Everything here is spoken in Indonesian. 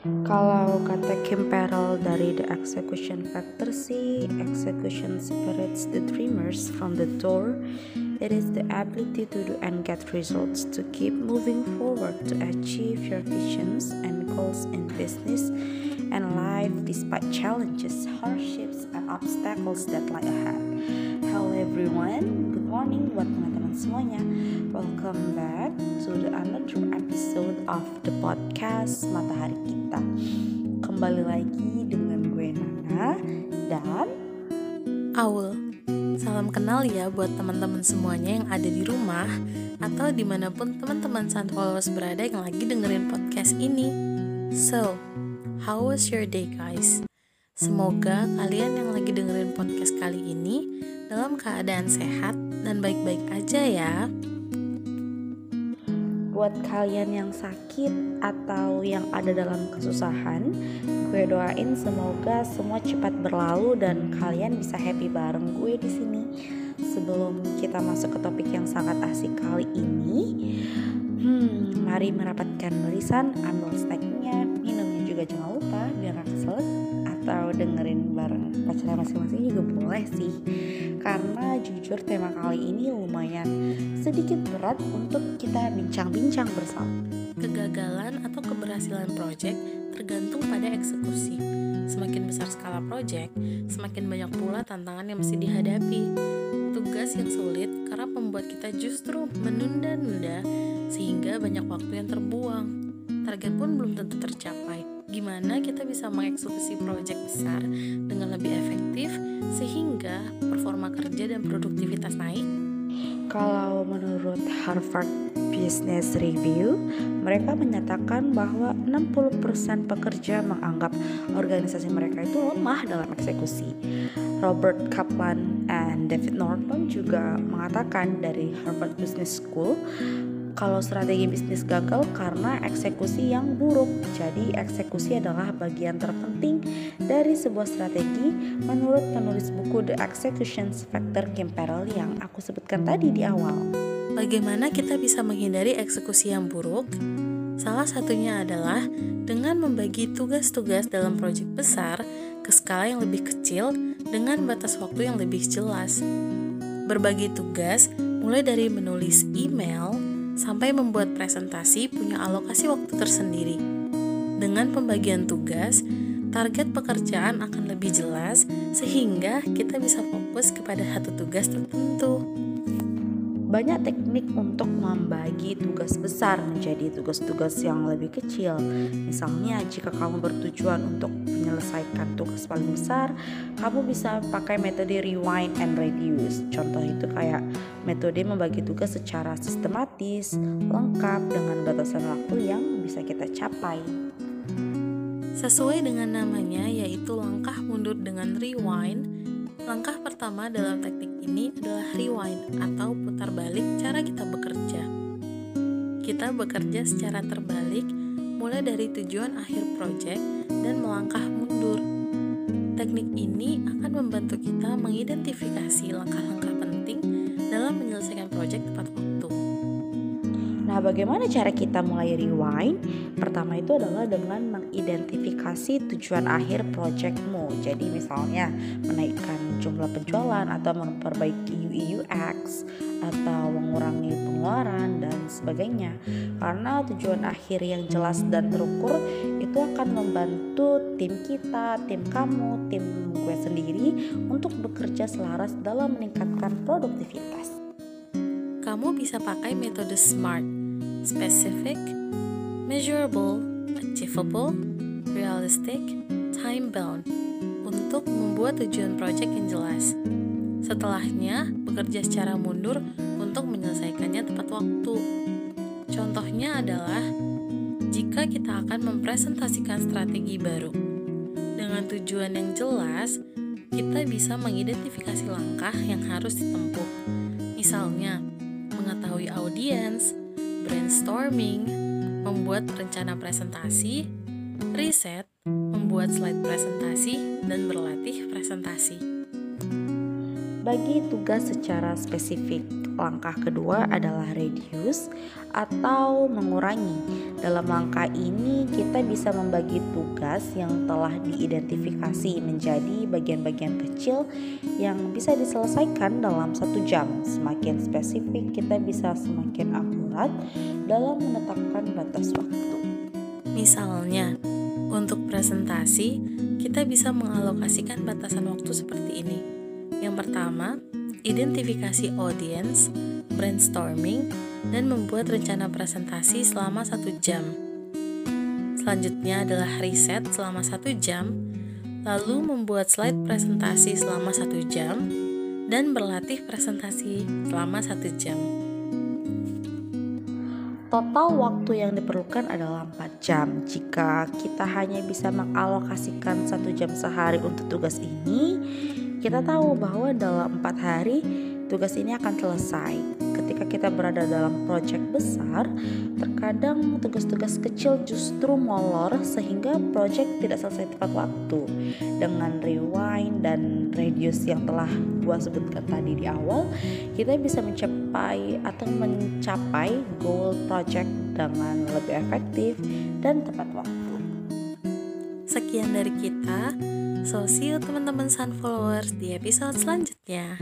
Kalau kata Kim Perel dari The Execution Factor sih, execution separates the dreamers from the door. It is the ability to do and get results, to keep moving forward, to achieve your visions and goals in business and life despite challenges, hardships, and obstacles that lie ahead. Hello everyone, good morning buat teman-teman semuanya. Welcome back to the another episode of the podcast Matahari Kita. Kembali lagi dengan gue Nana dan Aul. Salam kenal ya buat teman-teman semuanya yang ada di rumah atau di mana pun teman-teman Sun Followers berada yang lagi dengerin podcast ini. So, how was your day guys? Semoga kalian yang lagi dengerin podcast kali ini dalam keadaan sehat dan baik-baik aja ya. buat kalian yang sakit atau yang ada dalam kesusahan, gue doain semoga semua cepat berlalu dan kalian bisa happy bareng gue di sini. Sebelum kita masuk ke topik yang sangat asik kali ini, hmm, mari merapatkan barisan, ambil snacknya, minumnya juga jangan lupa biar gak atau dengerin bareng pacarnya masing-masing juga boleh sih karena jujur tema kali ini lumayan sedikit berat untuk kita bincang-bincang bersama Kegagalan atau keberhasilan proyek tergantung pada eksekusi. Semakin besar skala proyek, semakin banyak pula tantangan yang mesti dihadapi. Tugas yang sulit karena membuat kita justru menunda-nunda sehingga banyak waktu yang terbuang. Target pun belum tentu tercapai. Gimana kita bisa mengeksekusi proyek besar dengan lebih efektif sehingga performa kerja dan produktivitas naik? Kalau menurut Harvard Business Review, mereka menyatakan bahwa 60% pekerja menganggap organisasi mereka itu lemah dalam eksekusi. Robert Kaplan and David Norton juga mengatakan dari Harvard Business School kalau strategi bisnis gagal karena eksekusi yang buruk. Jadi eksekusi adalah bagian terpenting dari sebuah strategi menurut penulis buku The Execution Factor Kim Perel yang aku sebutkan tadi di awal. Bagaimana kita bisa menghindari eksekusi yang buruk? Salah satunya adalah dengan membagi tugas-tugas dalam proyek besar ke skala yang lebih kecil dengan batas waktu yang lebih jelas. Berbagi tugas mulai dari menulis email sampai membuat presentasi punya alokasi waktu tersendiri. Dengan pembagian tugas, target pekerjaan akan lebih jelas sehingga kita bisa fokus kepada satu tugas tertentu. Banyak teknik untuk membagi tugas besar menjadi tugas-tugas yang lebih kecil. Misalnya, jika kamu bertujuan untuk menyelesaikan tugas paling besar, kamu bisa pakai metode rewind and reduce. Contoh itu kayak metode membagi tugas secara sistematis, lengkap dengan batasan waktu yang bisa kita capai. Sesuai dengan namanya yaitu langkah mundur dengan rewind, langkah pertama dalam teknik ini adalah rewind atau putar balik cara kita bekerja. Kita bekerja secara terbalik mulai dari tujuan akhir proyek dan melangkah mundur. Teknik ini akan membantu kita mengidentifikasi langkah-langkah penting dalam menyelesaikan proyek tepat waktu. Nah, bagaimana cara kita mulai rewind? Pertama itu adalah dengan mengidentifikasi tujuan akhir projectmu. Jadi misalnya menaikkan jumlah penjualan atau memperbaiki UI UX atau mengurangi pengeluaran dan sebagainya. Karena tujuan akhir yang jelas dan terukur itu akan membantu tim kita, tim kamu, tim gue sendiri untuk bekerja selaras dalam meningkatkan produktivitas. Kamu bisa pakai metode SMART specific, measurable, achievable, realistic, time bound untuk membuat tujuan proyek yang jelas. Setelahnya, bekerja secara mundur untuk menyelesaikannya tepat waktu. Contohnya adalah jika kita akan mempresentasikan strategi baru. Dengan tujuan yang jelas, kita bisa mengidentifikasi langkah yang harus ditempuh. Misalnya, mengetahui audiens, brainstorming, membuat rencana presentasi, riset, membuat slide presentasi, dan berlatih presentasi. Bagi tugas secara spesifik, langkah kedua adalah reduce atau mengurangi. Dalam langkah ini, kita bisa membagi tugas yang telah diidentifikasi menjadi bagian-bagian kecil yang bisa diselesaikan dalam satu jam. Semakin spesifik, kita bisa semakin akurat dalam menetapkan batas waktu. Misalnya, untuk presentasi, kita bisa mengalokasikan batasan waktu seperti ini yang pertama, identifikasi audience, brainstorming, dan membuat rencana presentasi selama satu jam. Selanjutnya adalah riset selama satu jam, lalu membuat slide presentasi selama satu jam, dan berlatih presentasi selama satu jam. Total waktu yang diperlukan adalah 4 jam. Jika kita hanya bisa mengalokasikan satu jam sehari untuk tugas ini, kita tahu bahwa dalam empat hari tugas ini akan selesai. Kita berada dalam proyek besar, terkadang tugas-tugas kecil justru molor sehingga proyek tidak selesai tepat waktu. Dengan rewind dan radius yang telah gua sebutkan tadi di awal, kita bisa mencapai atau mencapai goal project dengan lebih efektif dan tepat waktu. Sekian dari kita. So see you teman-teman Sun followers di episode selanjutnya.